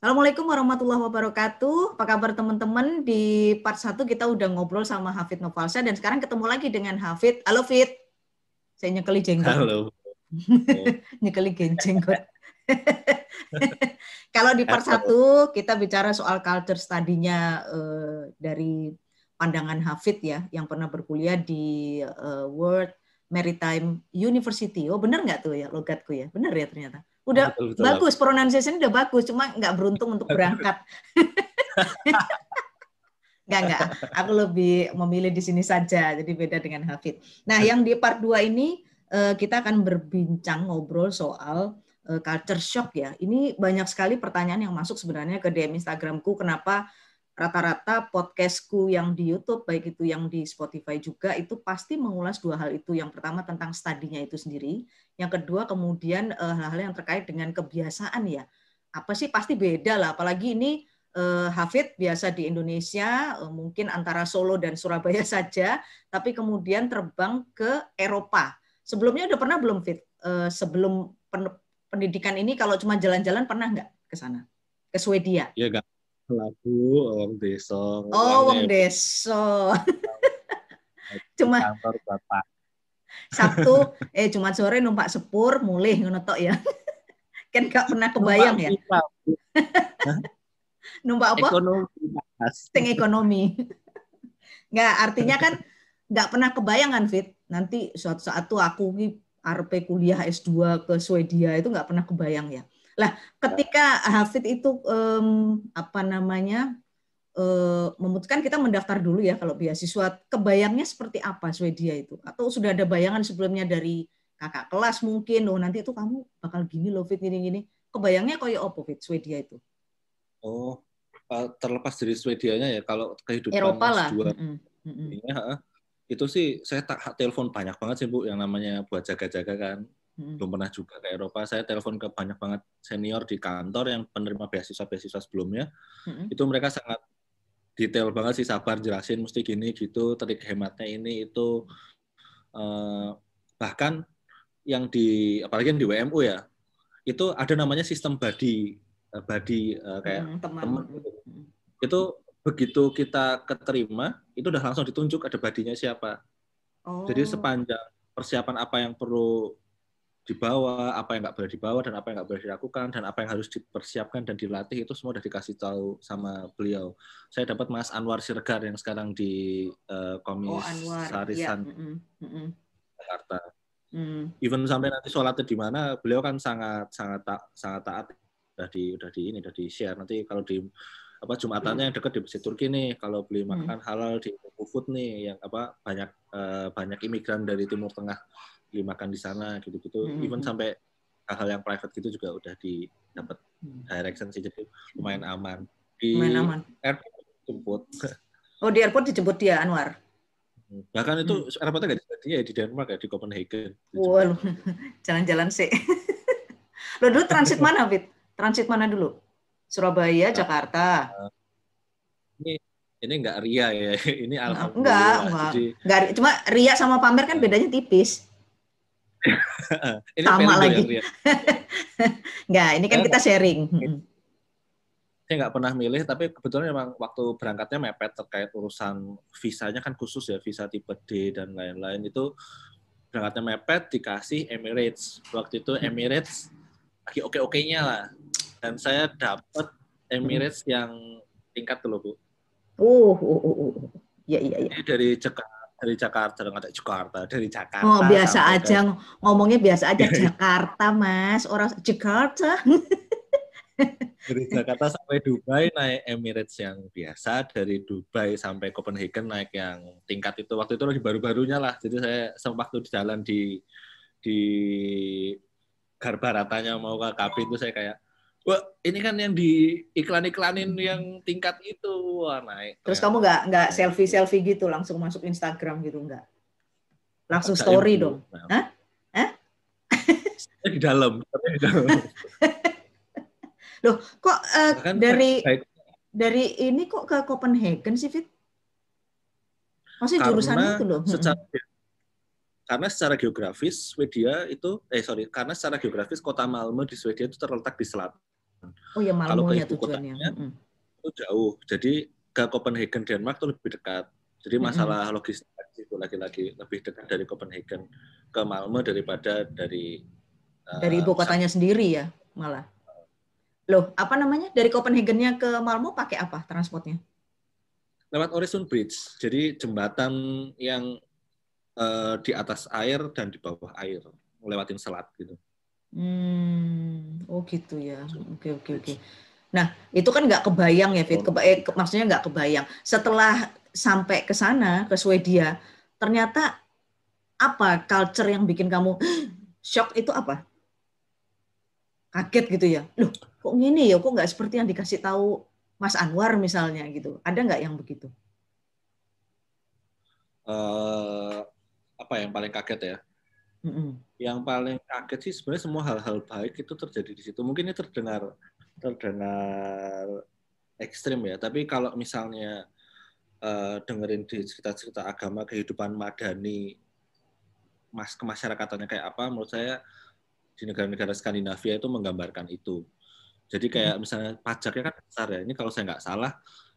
Assalamualaikum warahmatullahi wabarakatuh. Apa kabar teman-teman? Di part 1 kita udah ngobrol sama Hafid Novalsa dan sekarang ketemu lagi dengan Hafid. Halo Fit. Saya nyekeli jenggot. Halo. nyekeli jenggot. Kalau di part 1 kita bicara soal culture study-nya uh, dari pandangan Hafid ya, yang pernah berkuliah di uh, World Maritime University. Oh benar nggak tuh ya logatku ya? Benar ya ternyata udah betul, betul, bagus pronunciation udah bagus cuma nggak beruntung untuk berangkat. Nggak nggak. Aku lebih memilih di sini saja jadi beda dengan Hafid. Nah yang di part 2 ini eh, kita akan berbincang ngobrol soal eh, culture shock ya. Ini banyak sekali pertanyaan yang masuk sebenarnya ke DM Instagramku kenapa rata-rata podcastku yang di YouTube baik itu yang di Spotify juga itu pasti mengulas dua hal itu. Yang pertama tentang studinya itu sendiri, yang kedua kemudian eh, hal-hal yang terkait dengan kebiasaan ya. Apa sih pasti beda lah, apalagi ini uh, Hafid biasa di Indonesia, uh, mungkin antara Solo dan Surabaya saja, tapi kemudian terbang ke Eropa. Sebelumnya udah pernah belum Fit? Uh, sebelum pendidikan ini kalau cuma jalan-jalan pernah nggak ke sana? Ke Swedia? Iya, enggak lagu wong desa. Oh, wong desa. Cuma kantor bapak. Sabtu eh cuma sore numpak sepur mulih ngono tok ya. kan gak pernah kebayang ya. numpak apa? Ekonomi. Sing ekonomi. Nggak, artinya kan nggak pernah kebayang kan Fit. Nanti suatu saat tuh aku RP kuliah S2 ke Swedia itu nggak pernah kebayang ya. Lah, ketika Hafid itu um, apa namanya uh, memutuskan kita mendaftar dulu ya kalau beasiswa, kebayangnya seperti apa Swedia itu? Atau sudah ada bayangan sebelumnya dari kakak kelas mungkin, oh nanti itu kamu bakal gini loh Fit gini-gini. Kebayangnya kayak apa Fit Swedia itu? Oh, terlepas dari Swedianya ya, kalau kehidupan Eropa lah. S2 mm -hmm. ya, itu sih saya tak telepon banyak banget sih Bu yang namanya buat jaga-jaga kan hmm. belum pernah juga ke Eropa. Saya telepon ke banyak banget senior di kantor yang penerima beasiswa-beasiswa sebelumnya. Hmm. Itu mereka sangat detail banget sih, sabar jelasin mesti gini gitu, trik hematnya ini itu uh, bahkan yang di apalagi yang di WMU ya, itu ada namanya sistem body uh, body uh, kayak hmm, teman, teman gitu. Itu begitu kita keterima, itu udah langsung ditunjuk ada badinya siapa. Oh. Jadi sepanjang persiapan apa yang perlu dibawa, apa yang nggak boleh dibawa dan apa yang nggak boleh dilakukan dan apa yang harus dipersiapkan dan dilatih itu semua udah dikasih tahu sama beliau. Saya dapat Mas Anwar Siregar yang sekarang di uh, Komisarisan oh, mm -mm. Jakarta. Mm. Even sampai nanti sholatnya di mana, beliau kan sangat sangat ta sangat taat udah di udah di ini udah di share nanti kalau di apa jumatannya yang dekat di Masjid Turki nih kalau beli makan halal di Food nih yang apa banyak uh, banyak imigran dari Timur Tengah beli makan di sana gitu-gitu. Hmm. even sampai hal-hal yang private gitu juga udah di dapat hmm. direction sih jadi lumayan aman. Di lumayan aman. airport jemput oh di airport dijemput dia Anwar? Bahkan itu hmm. airportnya nggak di ya di Denmark ya di Copenhagen wow jalan-jalan sih. Lo dulu transit mana Fit? Transit mana dulu? Surabaya nah, Jakarta? Ini ini enggak ria ya ini alhamdulillah. enggak enggak Jadi, enggak cuma ria sama pamer kan bedanya tipis ini sama lagi. Enggak, ini kan kita sharing. Saya nggak pernah milih, tapi kebetulan memang waktu berangkatnya mepet terkait urusan visanya kan khusus ya, visa tipe D dan lain-lain itu berangkatnya mepet dikasih Emirates. Waktu itu Emirates lagi oke-okenya lah. Dan saya dapat Emirates yang tingkat dulu, Bu. Oh, oh, oh, oh. Iya, iya, iya. Ini dari Jakarta dari Jakarta nggak ada Jakarta dari Jakarta oh biasa aja ke... ngomongnya biasa aja Jakarta mas. Orang Jakarta. Dari Jakarta sampai Dubai naik Emirates yang biasa dari Dubai sampai Copenhagen naik yang tingkat itu. Waktu itu lagi baru-barunya lah. Jadi saya sempat waktu di jalan di di Garbaratanya mau ke kabin itu saya kayak Wah, ini kan yang di iklan-iklanin yang tingkat itu wah naik. Terus kamu nggak nggak selfie selfie gitu langsung masuk Instagram gitu nggak? Langsung story dong? Nah. Hah? Hah? di dalam, di dalam. Loh, kok uh, dari baik. dari ini kok ke Copenhagen sih, Fit? Masih jurusan itu loh. Secara, karena secara geografis Swedia itu eh sorry karena secara geografis kota Malmö di Swedia itu terletak di selatan Oh ya Malmo ya ibu tujuannya. itu jauh. Jadi ke Copenhagen Denmark itu lebih dekat. Jadi masalah logistik itu lagi-lagi lebih dekat dari Copenhagen ke Malmö daripada dari eh, Dari ibu kotanya sendiri ya malah. Loh, apa namanya? Dari Copenhagen-nya ke Malmo pakai apa transportnya? lewat Øresund Bridge. Jadi jembatan yang eh, di atas air dan di bawah air, ngelewatin selat gitu. Hmm, oh gitu ya. Oke oke oke. Nah itu kan nggak kebayang ya Fit. Keba eh, ke- maksudnya nggak kebayang. Setelah sampai ke sana ke Swedia, ternyata apa culture yang bikin kamu shock itu apa? Kaget gitu ya. Loh kok gini ya? Kok nggak seperti yang dikasih tahu Mas Anwar misalnya gitu? Ada nggak yang begitu? Eh, apa yang paling kaget ya? Mm-mm. Yang paling kaget sih sebenarnya semua hal-hal baik itu terjadi di situ. Mungkin ini terdengar terdengar ekstrim ya, tapi kalau misalnya eh, dengerin di cerita-cerita agama kehidupan madani mas kemasyarakatannya kayak apa, menurut saya di negara-negara Skandinavia itu menggambarkan itu. Jadi kayak misalnya pajaknya kan besar ya. Ini kalau saya nggak salah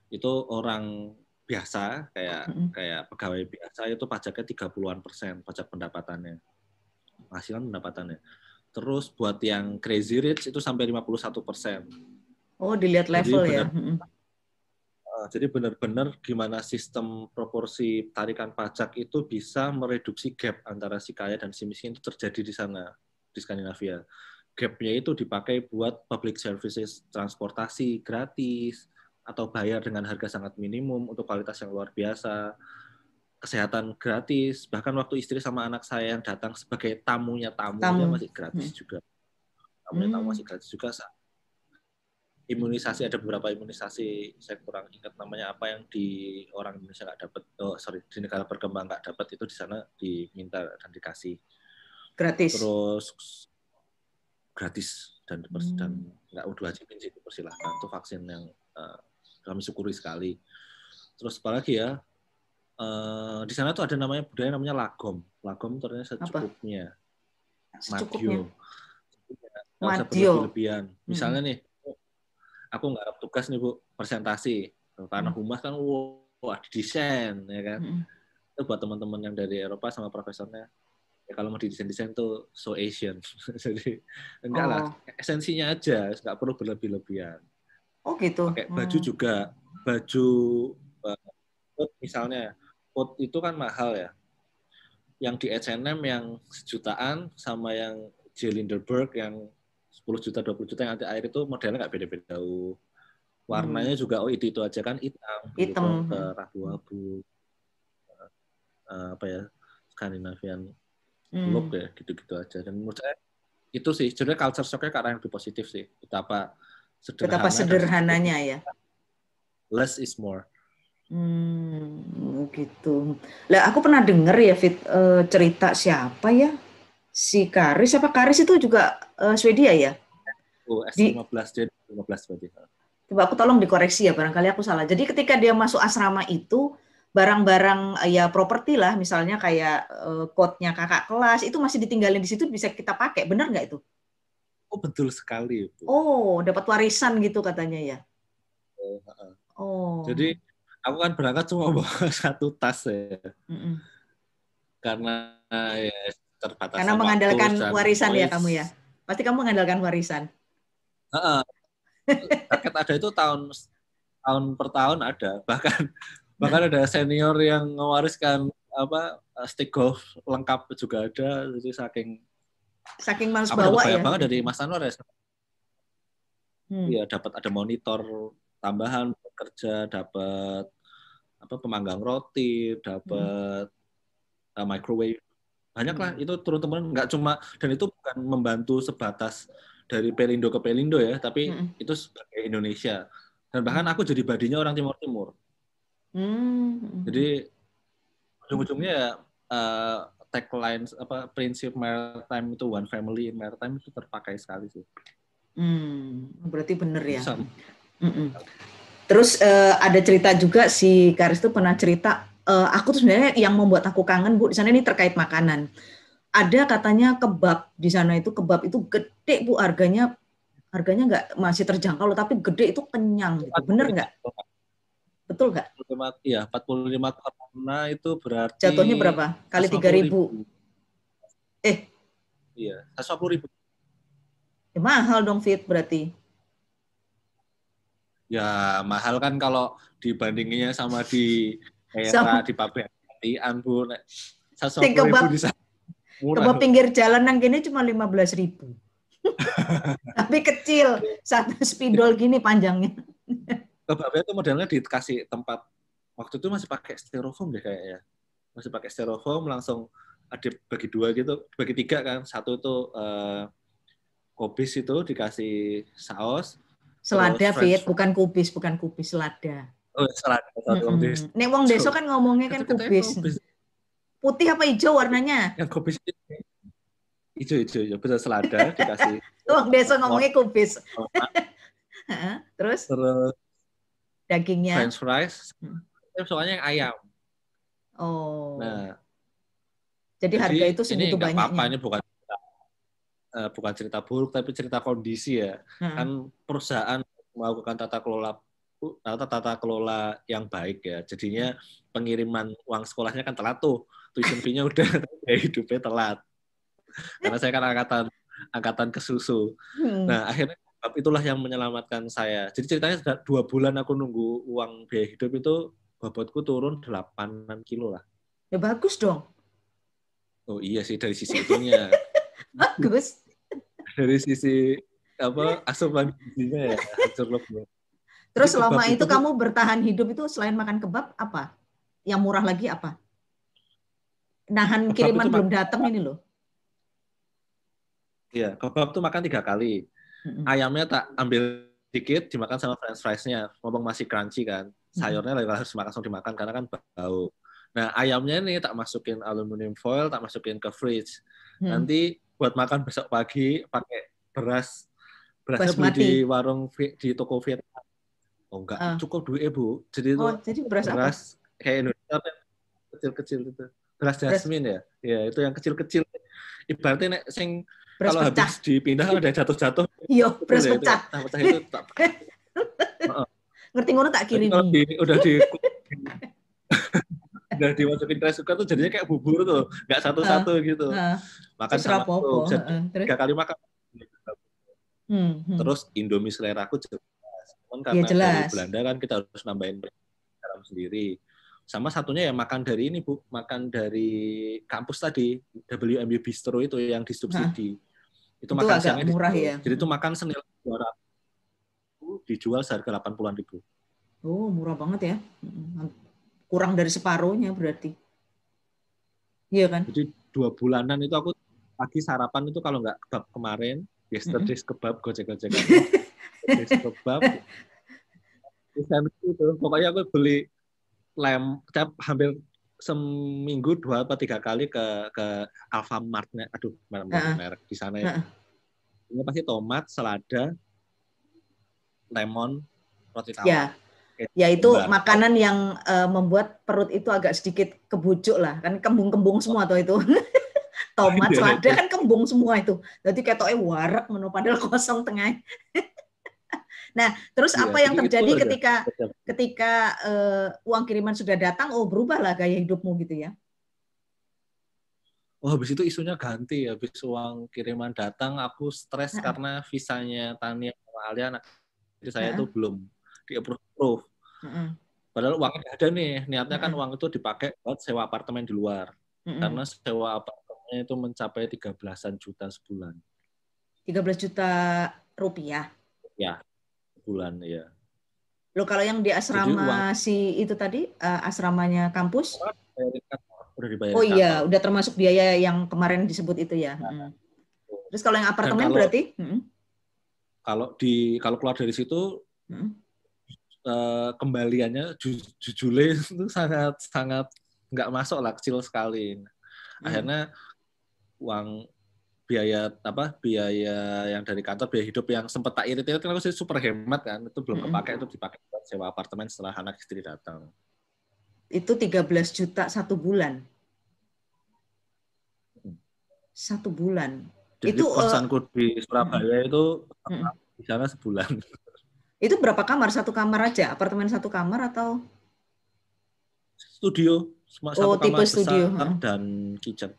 itu orang biasa kayak Mm-mm. kayak pegawai biasa itu pajaknya 30-an persen pajak pendapatannya. Penghasilan pendapatannya. Terus buat yang crazy rich itu sampai 51 persen. Oh dilihat Jadi level ya. benar- Mm-mm. Uh, Jadi benar-benar gimana sistem proporsi tarikan pajak itu bisa mereduksi gap antara si kaya dan si miskin itu terjadi di sana di Skandinavia. Gapnya itu dipakai buat public services, transportasi gratis atau bayar dengan harga sangat minimum untuk kualitas yang luar biasa, kesehatan gratis. Bahkan waktu istri sama anak saya yang datang sebagai tamunya tamunya Tamu. masih gratis Hmm. juga. Tamunya tamu Hmm. masih gratis juga imunisasi ada beberapa imunisasi saya kurang ingat namanya apa yang di orang Indonesia nggak dapat oh sorry di negara berkembang nggak dapat itu di sana diminta dan dikasih Gratis. terus gratis dan dipers- Hmm. dan nggak udah wajibin sih dipersilahkan itu vaksin yang eh, kami syukuri sekali terus apalagi ya eh, di sana tuh ada namanya budaya namanya lagom lagom ternyata secukupnya Secukupnya. Madio. Madio. berlebihan. Misalnya nih, aku nggak tugas nih bu, presentasi. Karena Hmm. humas kan, wah desain ya kan. Mm-mm. Itu buat teman-teman yang dari Eropa sama profesornya. Ya kalau mau di desain-desain tuh so Asian. Jadi enggak lah, Oh. esensinya aja, nggak perlu berlebih-lebihan. Oh gitu. Pakai baju Hmm. juga, baju eh, misalnya, coat itu kan mahal ya. Yang di H&M yang sejutaan sama yang J. Lindeberg yang 10 juta, 20 juta yang anti air itu modelnya nggak beda-beda. jauh. Warnanya juga oh itu itu aja kan hitam, Hmm. Hitam. gitu, ke abu-abu, Eh, apa ya Skandinavian Hmm. look ya gitu-gitu aja. Dan menurut saya itu sih sebenarnya culture shock-nya ke arah yang lebih positif sih. Betapa sederhana Betapa sederhananya ya. less is more. Hmm, gitu. Lah aku pernah denger ya Fit eh, cerita siapa ya? Si Karis apa Karis itu juga eh, Swedia ya? Oh, Di- S15 dia 15 berarti. Coba aku tolong dikoreksi ya barangkali aku salah. Jadi ketika dia masuk asrama itu barang-barang eh, ya properti lah misalnya kayak eh, coat-nya kakak kelas itu masih ditinggalin di situ bisa kita pakai. Benar nggak itu? Oh, betul sekali. Bu. Oh, dapat warisan gitu katanya ya. Oh, heeh. Oh. Jadi aku kan berangkat cuma bawa satu tas ya. Mm-mm. Karena ya terbatas. Karena mengandalkan warisan ya kamu ya. Pasti kamu mengandalkan warisan. Paket ada itu tahun tahun per tahun ada. Bahkan bahkan ada senior yang mewariskan apa stick golf lengkap juga ada. Jadi saking Saking males bawa ya. banget dari Mas Anwar ya. Hmm. Iya, dapat ada monitor tambahan kerja, dapat apa pemanggang roti, dapat uh, microwave. Banyak lah, Hmm. itu turun temurun nggak cuma dan itu bukan membantu sebatas dari Pelindo ke Pelindo ya, tapi Mm-mm. itu sebagai Indonesia. Dan bahkan aku jadi badinya orang Timur Timur. Hmm. Jadi ujung-ujungnya ya uh, tagline apa prinsip maritime itu one family in maritime itu terpakai sekali sih. Hmm, berarti bener ya. Sama. Mm-mm. Terus eh, ada cerita juga si Karis tuh pernah cerita, eh, aku tuh sebenarnya yang membuat aku kangen bu di sana ini terkait makanan. Ada katanya kebab di sana itu kebab itu gede bu harganya harganya nggak masih terjangkau loh, tapi gede itu kenyang gitu. Bener nggak? Betul nggak? Iya, 45 corona itu berarti Jatuhnya berapa? Kali 3000. ribu. Eh. Iya, 150 ribu. Ya, mahal dong Fit berarti. Ya mahal kan kalau dibandinginnya sama di era di pabrik Bu. Satu ribu di sana. Kebab pinggir jalan nang gini cuma lima belas ribu. Tapi kecil, satu spidol gini panjangnya. Kebabnya itu modelnya dikasih tempat waktu itu masih pakai styrofoam deh kayaknya. Masih pakai styrofoam langsung ada bagi dua gitu, bagi tiga kan. Satu itu uh, kubis itu dikasih saus. Selada, Fit, bukan kubis, bukan kubis, selada. Oh, selada. Mm -hmm. Nek wong deso kan ngomongnya kan kubis. kubis. Putih apa hijau warnanya? Yang kubis hijau, hijau, hijau. Bisa selada dikasih. Wong deso ngomongnya kubis. Terus? Terus dagingnya. French fries. Hmm. Soalnya yang ayam. Oh. Nah, jadi, jadi harga itu segitu banyaknya. Apa, ini bukan uh, bukan cerita buruk tapi cerita kondisi ya. Hmm. Kan perusahaan melakukan tata kelola tata tata kelola yang baik ya. Jadinya pengiriman uang sekolahnya kan telat tuh. Tuition fee-nya udah ya hidupnya telat. Karena saya kan angkatan angkatan kesusu. Hmm. Nah, akhirnya itulah yang menyelamatkan saya. Jadi ceritanya sudah dua bulan aku nunggu uang biaya hidup itu bobotku turun 8 kilo lah. Ya bagus dong. Oh iya sih dari sisi itunya. bagus dari sisi apa asupan gizinya ya hancur Terus selama itu, itu kamu bertahan hidup itu selain makan kebab apa? Yang murah lagi apa? Nahan kiriman belum datang ini loh. Iya, kebab tuh makan tiga kali. Ayamnya tak ambil dikit dimakan sama french fries-nya. Ngomong masih crunchy kan. Sayurnya lagi harus langsung dimakan karena kan bau. Nah, ayamnya ini tak masukin aluminium foil, tak masukin ke fridge. Nanti buat makan besok pagi pakai beras berasnya beli di warung di toko Vietnam. Oh enggak, uh. cukup duit bu. Jadi oh, itu jadi beras, beras apa? kayak Indonesia kecil-kecil itu. Beras jasmine ya. Ya, itu yang kecil-kecil. Ibaratnya nek sing beras kalau pecah. habis dipindah ada jatuh-jatuh. Iya, beras pecah. Nah, pecah itu tak. Ngerti ngono tak kirim. udah di udah dimasukin rice cooker tuh jadinya kayak bubur tuh, nggak satu-satu uh, gitu. Uh, makan sama tuh, bisa uh, tiga kali makan. Hmm, hmm. Terus Indomie selera aku jelas. Cuman karena ya, jelas. dari Belanda kan kita harus nambahin garam sendiri. Sama satunya ya makan dari ini Bu, makan dari kampus tadi, WMB Bistro itu yang disubsidi. Itu, itu makan siangnya murah ya. Jadi itu makan senilai 200 dijual seharga 80-an ribu. Oh, murah banget ya kurang dari separuhnya berarti. Iya kan? Jadi dua bulanan itu aku pagi sarapan itu kalau nggak kebab kemarin, yesterday's kebab, gojek-gojek. kebab. itu pokoknya aku beli lem tiap hampir seminggu dua atau tiga kali ke ke Alfamartnya aduh merek, uh merek di sana ya. Uh Ini pasti tomat, selada, lemon, roti tawar. Ya, ya itu makanan yang uh, membuat perut itu agak sedikit kebujuk lah. Kan kembung-kembung semua tuh itu. Tomat iya, selada iya. kan kembung semua itu. Jadi kayak toh warak menu padahal kosong tengah. Nah terus ya, apa yang terjadi ketika ketika uh, uang kiriman sudah datang oh berubahlah gaya hidupmu gitu ya? Oh, habis itu isunya ganti. Habis uang kiriman datang, aku stres nah. karena visanya Tania sama jadi saya itu belum. Di approve. Mm-hmm. Padahal uangnya ada nih, niatnya kan uang itu dipakai buat sewa apartemen di luar. Mm-hmm. Karena sewa apartemennya itu mencapai 13-an juta sebulan. 13 juta rupiah? Ya, sebulan ya. Lo kalau yang di asrama uang, si itu tadi, uh, asramanya kampus? Udah dibayar. Oh iya, udah termasuk biaya yang kemarin disebut itu ya. Nah, hmm. Terus kalau yang apartemen kalau, berarti? Hmm. Kalau di kalau keluar dari situ hmm uh, kembaliannya ju jujule itu sangat sangat nggak masuk lah kecil sekali. Hmm. Akhirnya uang biaya apa biaya yang dari kantor biaya hidup yang sempat tak irit itu kan aku sih super hemat kan itu belum kepake itu dipakai buat sewa apartemen setelah anak istri datang. Itu 13 juta satu bulan. Satu bulan. Jadi itu kosanku uh, di Surabaya itu di sana sebulan. Itu berapa kamar? Satu kamar aja? Apartemen satu kamar atau? Studio. Satu oh, tipe studio. dan kitchen.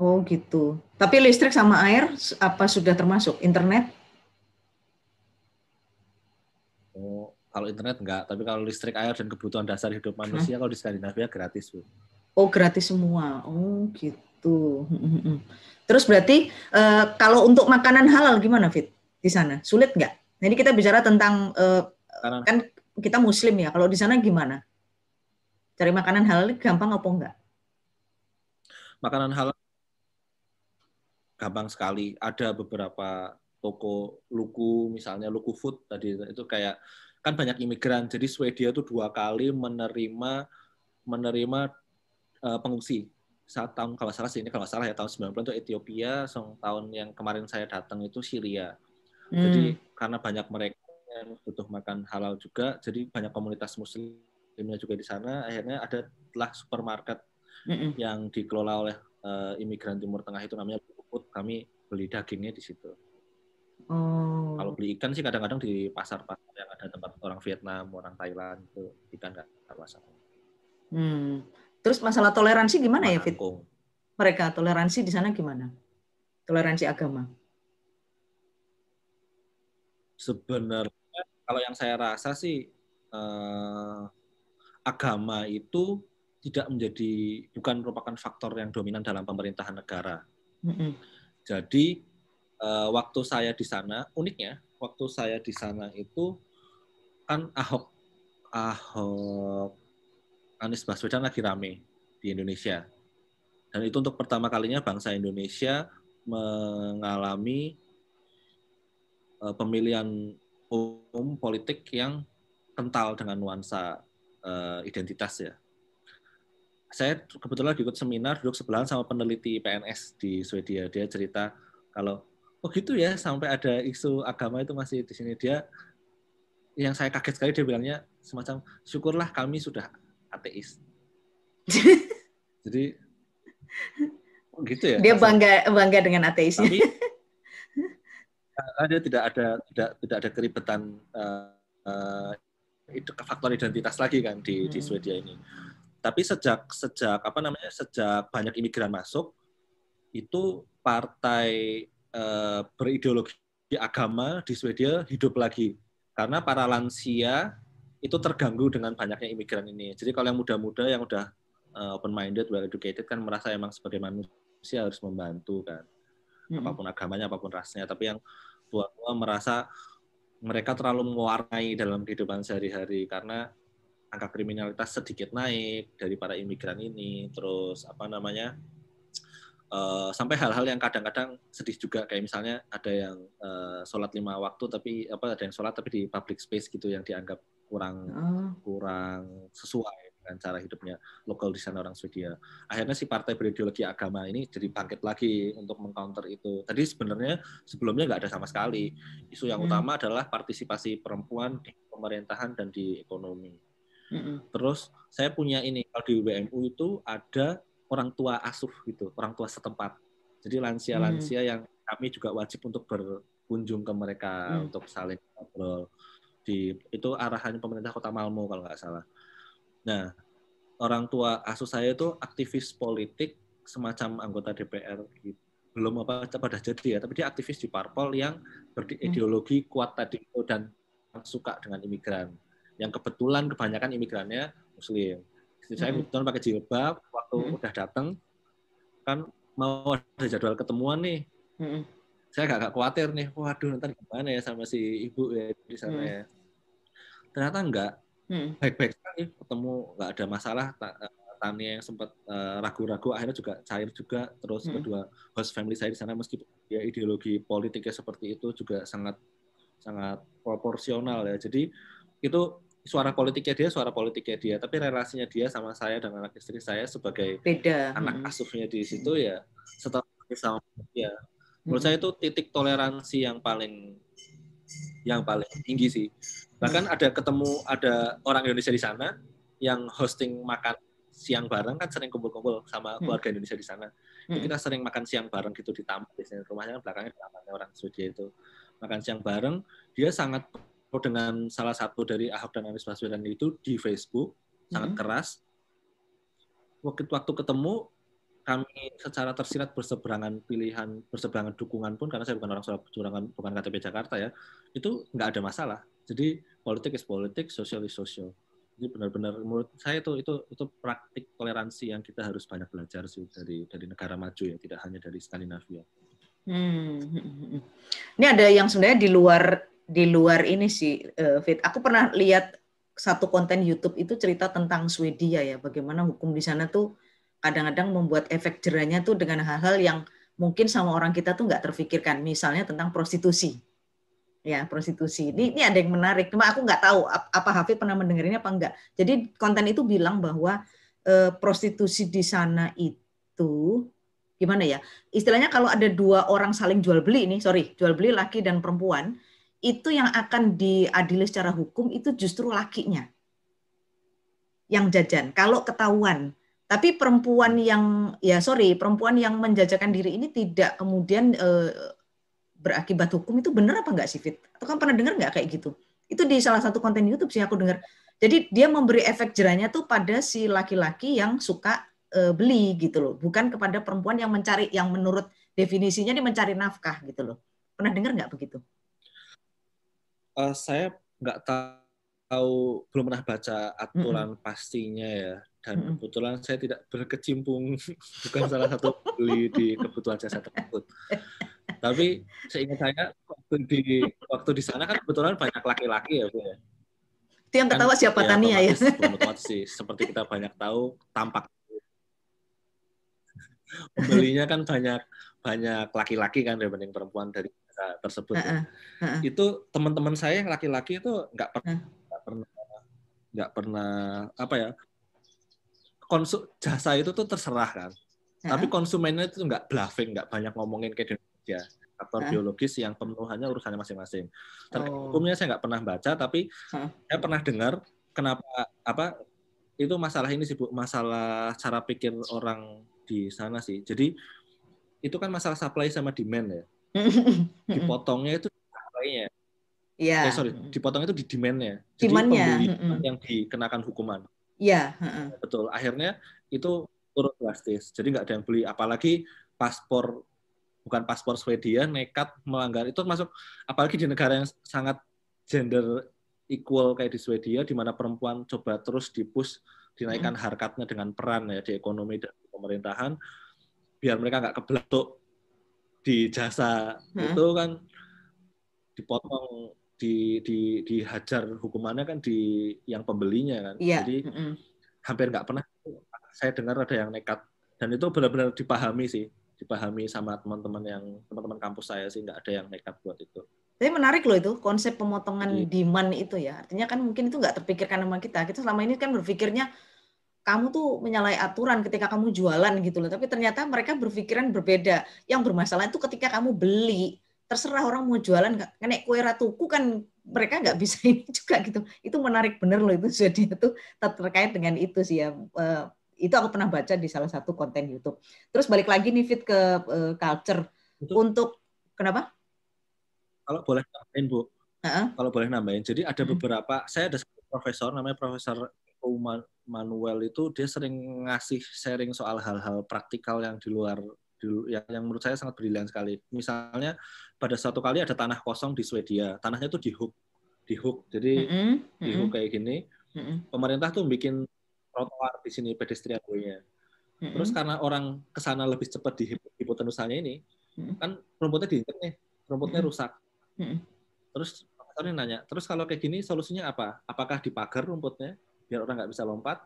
Oh gitu. Tapi listrik sama air apa sudah termasuk? Internet? Oh, kalau internet enggak, tapi kalau listrik, air dan kebutuhan dasar hidup manusia hmm? kalau di Skandinavia gratis, Bu. Oh, gratis semua. Oh, gitu. Terus berarti uh, kalau untuk makanan halal gimana, Fit? Di sana sulit nggak? Jadi kita bicara tentang uh, kan kita Muslim ya. Kalau di sana gimana? Cari makanan halal gampang apa enggak? Makanan halal gampang sekali. Ada beberapa toko luku, misalnya luku food tadi itu kayak kan banyak imigran. Jadi Swedia itu dua kali menerima menerima uh, pengungsi saat tahun kalau salah sih ini kalau salah ya tahun 90 itu Ethiopia, tahun yang kemarin saya datang itu Syria. Hmm. Jadi karena banyak mereka yang butuh makan halal juga, jadi banyak komunitas muslimnya juga di sana. Akhirnya ada telah supermarket hmm. yang dikelola oleh uh, imigran Timur Tengah itu namanya Food. Kami beli dagingnya di situ. Oh. Kalau beli ikan sih kadang-kadang di pasar-pasar yang ada tempat orang Vietnam, orang Thailand itu ikan nggak masalah. Hmm. Terus masalah toleransi gimana ya, Fit? Mereka toleransi di sana gimana? Toleransi agama? Sebenarnya kalau yang saya rasa sih eh, agama itu tidak menjadi bukan merupakan faktor yang dominan dalam pemerintahan negara. Mm -hmm. Jadi eh, waktu saya di sana uniknya waktu saya di sana itu kan Ahok Ahok Anies Baswedan lagi rame di Indonesia. Dan itu untuk pertama kalinya bangsa Indonesia mengalami uh, pemilihan umum politik yang kental dengan nuansa uh, identitas ya. Saya kebetulan ikut seminar duduk sebelahan sama peneliti PNS di Swedia. Dia cerita kalau oh gitu ya sampai ada isu agama itu masih di sini dia yang saya kaget sekali dia bilangnya semacam syukurlah kami sudah ateis. Jadi oh gitu ya. Dia bangga bangga dengan ateisnya. Tapi dia tidak ada tidak tidak ada keribetan uh, uh, faktor identitas lagi kan di hmm. di Swedia ini. Tapi sejak sejak apa namanya sejak banyak imigran masuk itu partai uh, berideologi agama di Swedia hidup lagi karena para lansia itu terganggu dengan banyaknya imigran ini. Jadi kalau yang muda-muda yang udah uh, open minded, well educated kan merasa emang sebagai manusia harus membantu kan. Hmm. Apa pun agamanya, apa pun rasnya. Tapi yang tua-tua merasa mereka terlalu mewarnai dalam kehidupan sehari-hari karena angka kriminalitas sedikit naik dari para imigran ini. Terus apa namanya? Uh, sampai hal-hal yang kadang-kadang sedih juga kayak misalnya ada yang uh, sholat lima waktu tapi apa ada yang sholat tapi di public space gitu yang dianggap kurang oh. kurang sesuai dengan cara hidupnya lokal di sana orang Swedia. Akhirnya si partai berideologi agama ini jadi bangkit lagi untuk mengcounter itu. Tadi sebenarnya sebelumnya nggak ada sama sekali. Isu yang hmm. utama adalah partisipasi perempuan di pemerintahan dan di ekonomi. Hmm. Terus saya punya ini kalau di WMU itu ada orang tua asuh gitu, orang tua setempat. Jadi lansia-lansia hmm. yang kami juga wajib untuk berkunjung ke mereka hmm. untuk saling ngobrol di itu arahannya pemerintah kota Malmo kalau nggak salah. Nah, orang tua asuh saya itu aktivis politik semacam anggota DPR gitu. belum apa pada jadi ya, tapi dia aktivis di parpol yang berideologi hmm. kuat tadi itu dan suka dengan imigran. Yang kebetulan kebanyakan imigrannya Muslim. Istri saya hmm. kebetulan pakai jilbab, waktu hmm. udah datang kan mau ada jadwal ketemuan nih. Hmm saya agak, agak khawatir nih, waduh nanti gimana ya sama si ibu ya di sana hmm. ya. Ternyata enggak, hmm. baik-baik sekali, ketemu nggak ada masalah. Eh, Tania yang sempat eh, ragu-ragu, uh, akhirnya juga cair juga. Terus hmm. kedua host family saya di sana meskipun ya ideologi politiknya seperti itu juga sangat sangat proporsional ya. Jadi itu suara politiknya dia, suara politiknya dia, tapi relasinya dia sama saya dan anak istri saya sebagai Beda. anak hmm. asuhnya di situ ya setelah sama ya Menurut saya itu titik toleransi yang paling yang paling tinggi sih. Bahkan ada ketemu ada orang Indonesia di sana yang hosting makan siang bareng kan sering kumpul-kumpul sama hmm. keluarga Indonesia di sana. Hmm. kita sering makan siang bareng gitu di taman biasanya rumahnya kan belakangnya tamannya orang Swedia itu. makan siang bareng, dia sangat dengan salah satu dari Ahok dan Anies Baswedan itu di Facebook sangat keras. Waktu waktu ketemu kami secara tersirat berseberangan pilihan, berseberangan dukungan pun karena saya bukan orang Surabaya, bukan KTP Jakarta ya, itu nggak ada masalah. Jadi politik is politik, sosial is sosial. Jadi benar-benar menurut saya itu itu itu praktik toleransi yang kita harus banyak belajar sih dari dari negara maju ya, tidak hanya dari Skandinavia. Hmm. Ini ada yang sebenarnya di luar di luar ini sih, uh, Fit. Aku pernah lihat satu konten YouTube itu cerita tentang Swedia ya, bagaimana hukum di sana tuh kadang-kadang membuat efek jerahnya tuh dengan hal-hal yang mungkin sama orang kita tuh nggak terfikirkan, misalnya tentang prostitusi. Ya, prostitusi. Ini, ini ada yang menarik, cuma aku nggak tahu apa Hafid pernah mendengarnya apa enggak. Jadi konten itu bilang bahwa e, prostitusi di sana itu gimana ya? Istilahnya kalau ada dua orang saling jual beli ini, sorry, jual beli laki dan perempuan, itu yang akan diadili secara hukum itu justru lakinya yang jajan. Kalau ketahuan tapi perempuan yang ya sorry, perempuan yang menjajakan diri ini tidak kemudian e, berakibat hukum itu benar apa enggak sih Fit? Atau kan pernah dengar nggak kayak gitu? Itu di salah satu konten YouTube sih aku dengar. Jadi dia memberi efek jerahnya tuh pada si laki-laki yang suka e, beli gitu loh, bukan kepada perempuan yang mencari yang menurut definisinya dia mencari nafkah gitu loh. Pernah dengar nggak begitu? Uh, saya nggak tahu, belum pernah baca aturan mm -hmm. pastinya ya dan kebetulan saya tidak berkecimpung bukan salah satu beli di kebutuhan jasa tersebut. Tapi seingat saya waktu di waktu di sana kan kebetulan banyak laki-laki ya, Bu ya. Itu yang ketawa kan, siapa ya, Tania ya? Otomatis sih, seperti kita banyak tahu tampak pembelinya kan banyak banyak laki-laki kan dibanding perempuan dari tersebut. Uh, uh, uh, Itu teman-teman saya yang laki-laki itu nggak pernah nggak pernah nggak pernah apa ya konsum jasa itu tuh terserah kan. Ya. Tapi konsumennya itu nggak bluffing, nggak banyak ngomongin ke Indonesia. Faktor ya. biologis yang pemenuhannya urusannya masing-masing. oh. hukumnya saya nggak pernah baca, tapi ya. saya pernah dengar kenapa apa itu masalah ini sih bu, masalah cara pikir orang di sana sih. Jadi itu kan masalah supply sama demand ya. Dipotongnya itu supply-nya. Iya. Eh, sorry, dipotongnya itu di demand-nya. Jadi Demand-nya. pembeli yang dikenakan hukuman. Iya. Uh-uh. Betul. Akhirnya itu turun drastis. Jadi nggak ada yang beli. Apalagi paspor bukan paspor Swedia nekat melanggar itu masuk apalagi di negara yang sangat gender equal kayak di Swedia di mana perempuan coba terus dipus dinaikkan harkatnya dengan peran ya di ekonomi dan di pemerintahan biar mereka nggak kebelatuk di jasa hmm. itu kan dipotong di di dihajar hukumannya kan di yang pembelinya kan. Iya. Jadi mm -hmm. hampir nggak pernah saya dengar ada yang nekat dan itu benar-benar dipahami sih, dipahami sama teman-teman yang teman-teman kampus saya sih nggak ada yang nekat buat itu. Tapi menarik loh itu konsep pemotongan Jadi, demand itu ya. Artinya kan mungkin itu nggak terpikirkan sama kita. Kita selama ini kan berpikirnya kamu tuh menyalahi aturan ketika kamu jualan gitu loh. Tapi ternyata mereka berpikiran berbeda. Yang bermasalah itu ketika kamu beli terserah orang mau jualan nggak kue ratuku kan mereka nggak bisa ini juga gitu itu menarik bener loh itu jadi itu terkait dengan itu sih ya uh, itu aku pernah baca di salah satu konten YouTube terus balik lagi nih fit ke uh, culture itu, untuk kenapa kalau boleh nambahin bu uh-huh. kalau boleh nambahin jadi ada beberapa saya ada profesor namanya profesor Manuel itu dia sering ngasih sharing soal hal-hal praktikal yang di luar yang, yang menurut saya sangat brilian sekali. Misalnya pada suatu kali ada tanah kosong di Swedia, tanahnya itu di hook, di hook, jadi mm -hmm. di hook kayak gini. Mm -hmm. Pemerintah tuh bikin trotoar di sini pedestrian way-nya. Mm -hmm. Terus karena orang ke sana lebih cepat di hipotenusanya ini, mm -hmm. kan rumputnya diinjek nih, rumputnya mm -hmm. rusak. Mm -hmm. Terus profesornya nanya, terus kalau kayak gini solusinya apa? Apakah dipagar rumputnya biar orang nggak bisa lompat?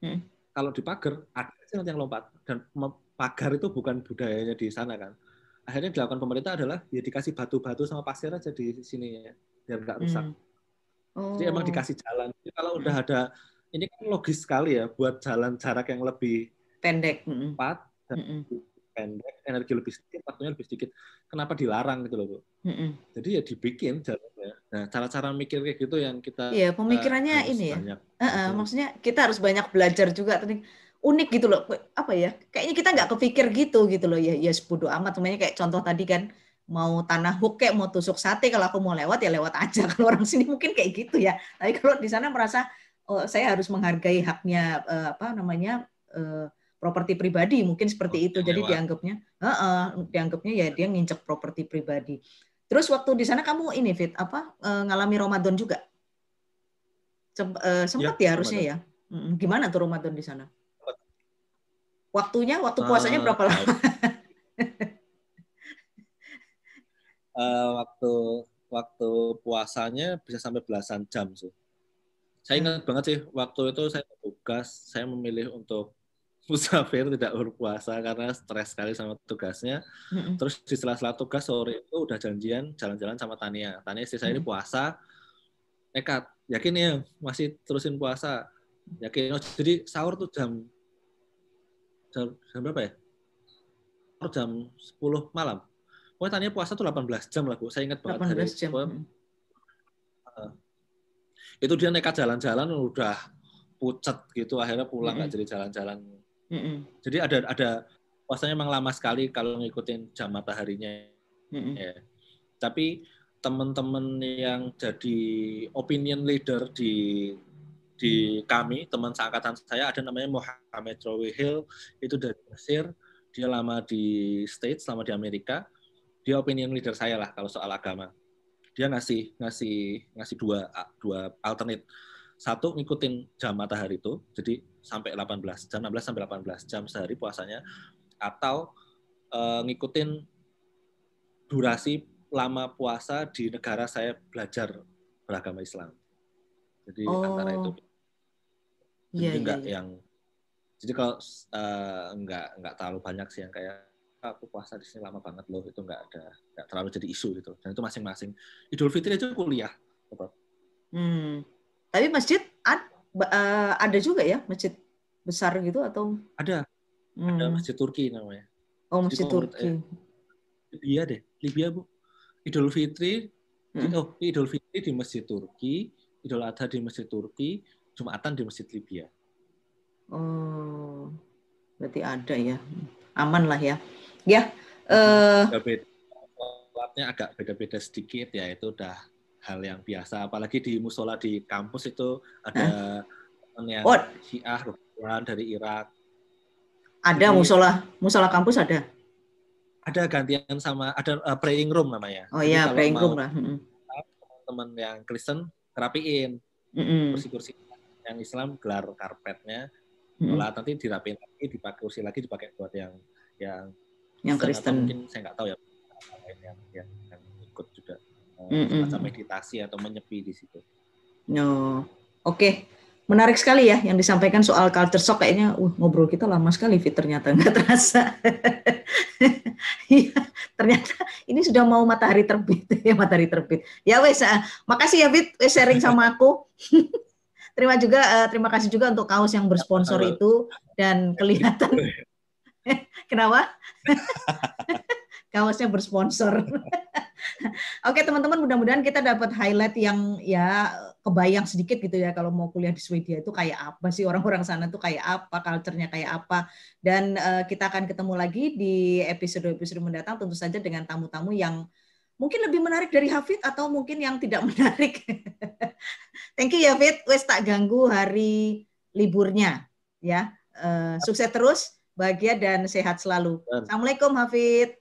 Mm -hmm. Kalau dipagar, ada sih nanti yang lompat dan pagar itu bukan budayanya di sana kan. Akhirnya dilakukan pemerintah adalah ya dikasih batu-batu sama pasir aja di sini ya, biar nggak rusak. Hmm. Oh. Jadi emang dikasih jalan. Jadi kalau udah hmm. ada ini kan logis sekali ya buat jalan jarak yang lebih pendek, cepat dan mm pendek, energi lebih sedikit, waktunya lebih sedikit. Kenapa dilarang gitu loh, Bu? Mm Jadi ya dibikin jalannya. Nah, cara-cara mikir kayak gitu yang kita Iya, pemikirannya uh, ini ya. uh -uh, maksudnya kita harus banyak belajar juga tadi unik gitu loh. Apa ya kayaknya kita nggak kepikir gitu gitu loh. Ya ya sebodo amat semuanya kayak contoh tadi kan mau tanah hook kayak mau tusuk sate kalau aku mau lewat ya lewat aja. Kalau orang sini mungkin kayak gitu ya. Tapi kalau di sana merasa oh, saya harus menghargai haknya uh, apa namanya uh, properti pribadi. Mungkin seperti oh, itu. jadi lewat. dianggapnya uh, uh, dianggapnya ya dia nginjek properti pribadi. Terus waktu di sana kamu ini fit apa uh, ngalami Ramadan juga? Uh, sempat ya, ya harusnya Ramadan. ya? Gimana tuh Ramadan di sana? Waktunya waktu puasanya uh, berapa lama? Uh, waktu waktu puasanya bisa sampai belasan jam sih saya ingat banget sih waktu itu saya tugas saya memilih untuk musafir tidak berpuasa karena stres sekali sama tugasnya. Mm-hmm. Terus di sela-sela tugas sore itu udah janjian jalan-jalan sama Tania. Tania istri saya mm-hmm. ini puasa, nekat, yakin ya masih terusin puasa, yakin. Oh, jadi sahur tuh jam jam, jam berapa ya? Sahur jam 10 malam. Pokoknya Tania puasa tuh 18 jam lah Bu. Saya ingat banget 18 hari, jam. Pokoknya, itu dia nekat jalan-jalan udah pucat gitu akhirnya pulang nggak mm -hmm. jadi jalan-jalan Mm-hmm. Jadi ada ada puasanya memang lama sekali kalau ngikutin jam mataharinya. Mm-hmm. Ya. Tapi teman-teman yang jadi opinion leader di di kami teman seangkatan saya ada namanya Mohamed Hill itu dari Mesir dia lama di States lama di Amerika dia opinion leader saya lah kalau soal agama dia ngasih ngasih ngasih dua dua alternate satu ngikutin jam matahari itu, jadi sampai 18 jam, 16 sampai 18 jam sehari puasanya, atau uh, ngikutin durasi lama puasa di negara saya belajar beragama Islam. Jadi oh. antara itu, jadi yeah, enggak yeah, yeah. yang, jadi kalau uh, enggak enggak terlalu banyak sih yang kayak aku puasa di sini lama banget loh itu enggak ada enggak terlalu jadi isu gitu dan itu masing-masing Idul Fitri itu kuliah. Hmm. Tapi masjid ad, uh, ada juga ya masjid besar gitu atau? Ada. Hmm. Ada masjid Turki namanya. Oh masjid Jadi, Turki. Eh, Libya deh, Libya bu. Idul Fitri, hmm. oh Idul Fitri di masjid Turki, Idul Adha di masjid Turki, Jumatan di masjid Libya. Oh, berarti ada ya. Aman lah ya. Ya. Uh, agak beda-beda sedikit ya itu udah hal yang biasa apalagi di musola di kampus itu ada huh? yang oh. Syiah kebetulan dari Irak ada Jadi, musola musola kampus ada ada gantian sama ada uh, praying room namanya oh iya praying room lah teman-teman yang Kristen rapiin mm-hmm. kursi-kursi yang Islam gelar karpetnya mm-hmm. nanti dirapiin lagi dipakai kursi lagi dipakai buat yang yang yang Kristen mungkin saya nggak tahu ya yang, yang, yang ikut juga mm -mm. meditasi atau menyepi di situ. No, oke. Okay. Menarik sekali ya yang disampaikan soal culture shock kayaknya uh, ngobrol kita lama sekali Fit ternyata nggak terasa. Iya, ternyata ini sudah mau matahari terbit ya matahari terbit. Ya wes, uh, makasih ya Fit wes sharing sama aku. terima juga uh, terima kasih juga untuk kaos yang bersponsor itu dan kelihatan kenapa? kaosnya bersponsor. Oke teman-teman, mudah-mudahan kita dapat highlight yang ya kebayang sedikit gitu ya kalau mau kuliah di Swedia itu kayak apa sih orang-orang sana tuh kayak apa, culture-nya kayak apa. Dan uh, kita akan ketemu lagi di episode-episode mendatang tentu saja dengan tamu-tamu yang mungkin lebih menarik dari Hafid atau mungkin yang tidak menarik. Thank you ya Hafid, wes tak ganggu hari liburnya ya. Uh, sukses terus, bahagia dan sehat selalu. Assalamualaikum Hafid.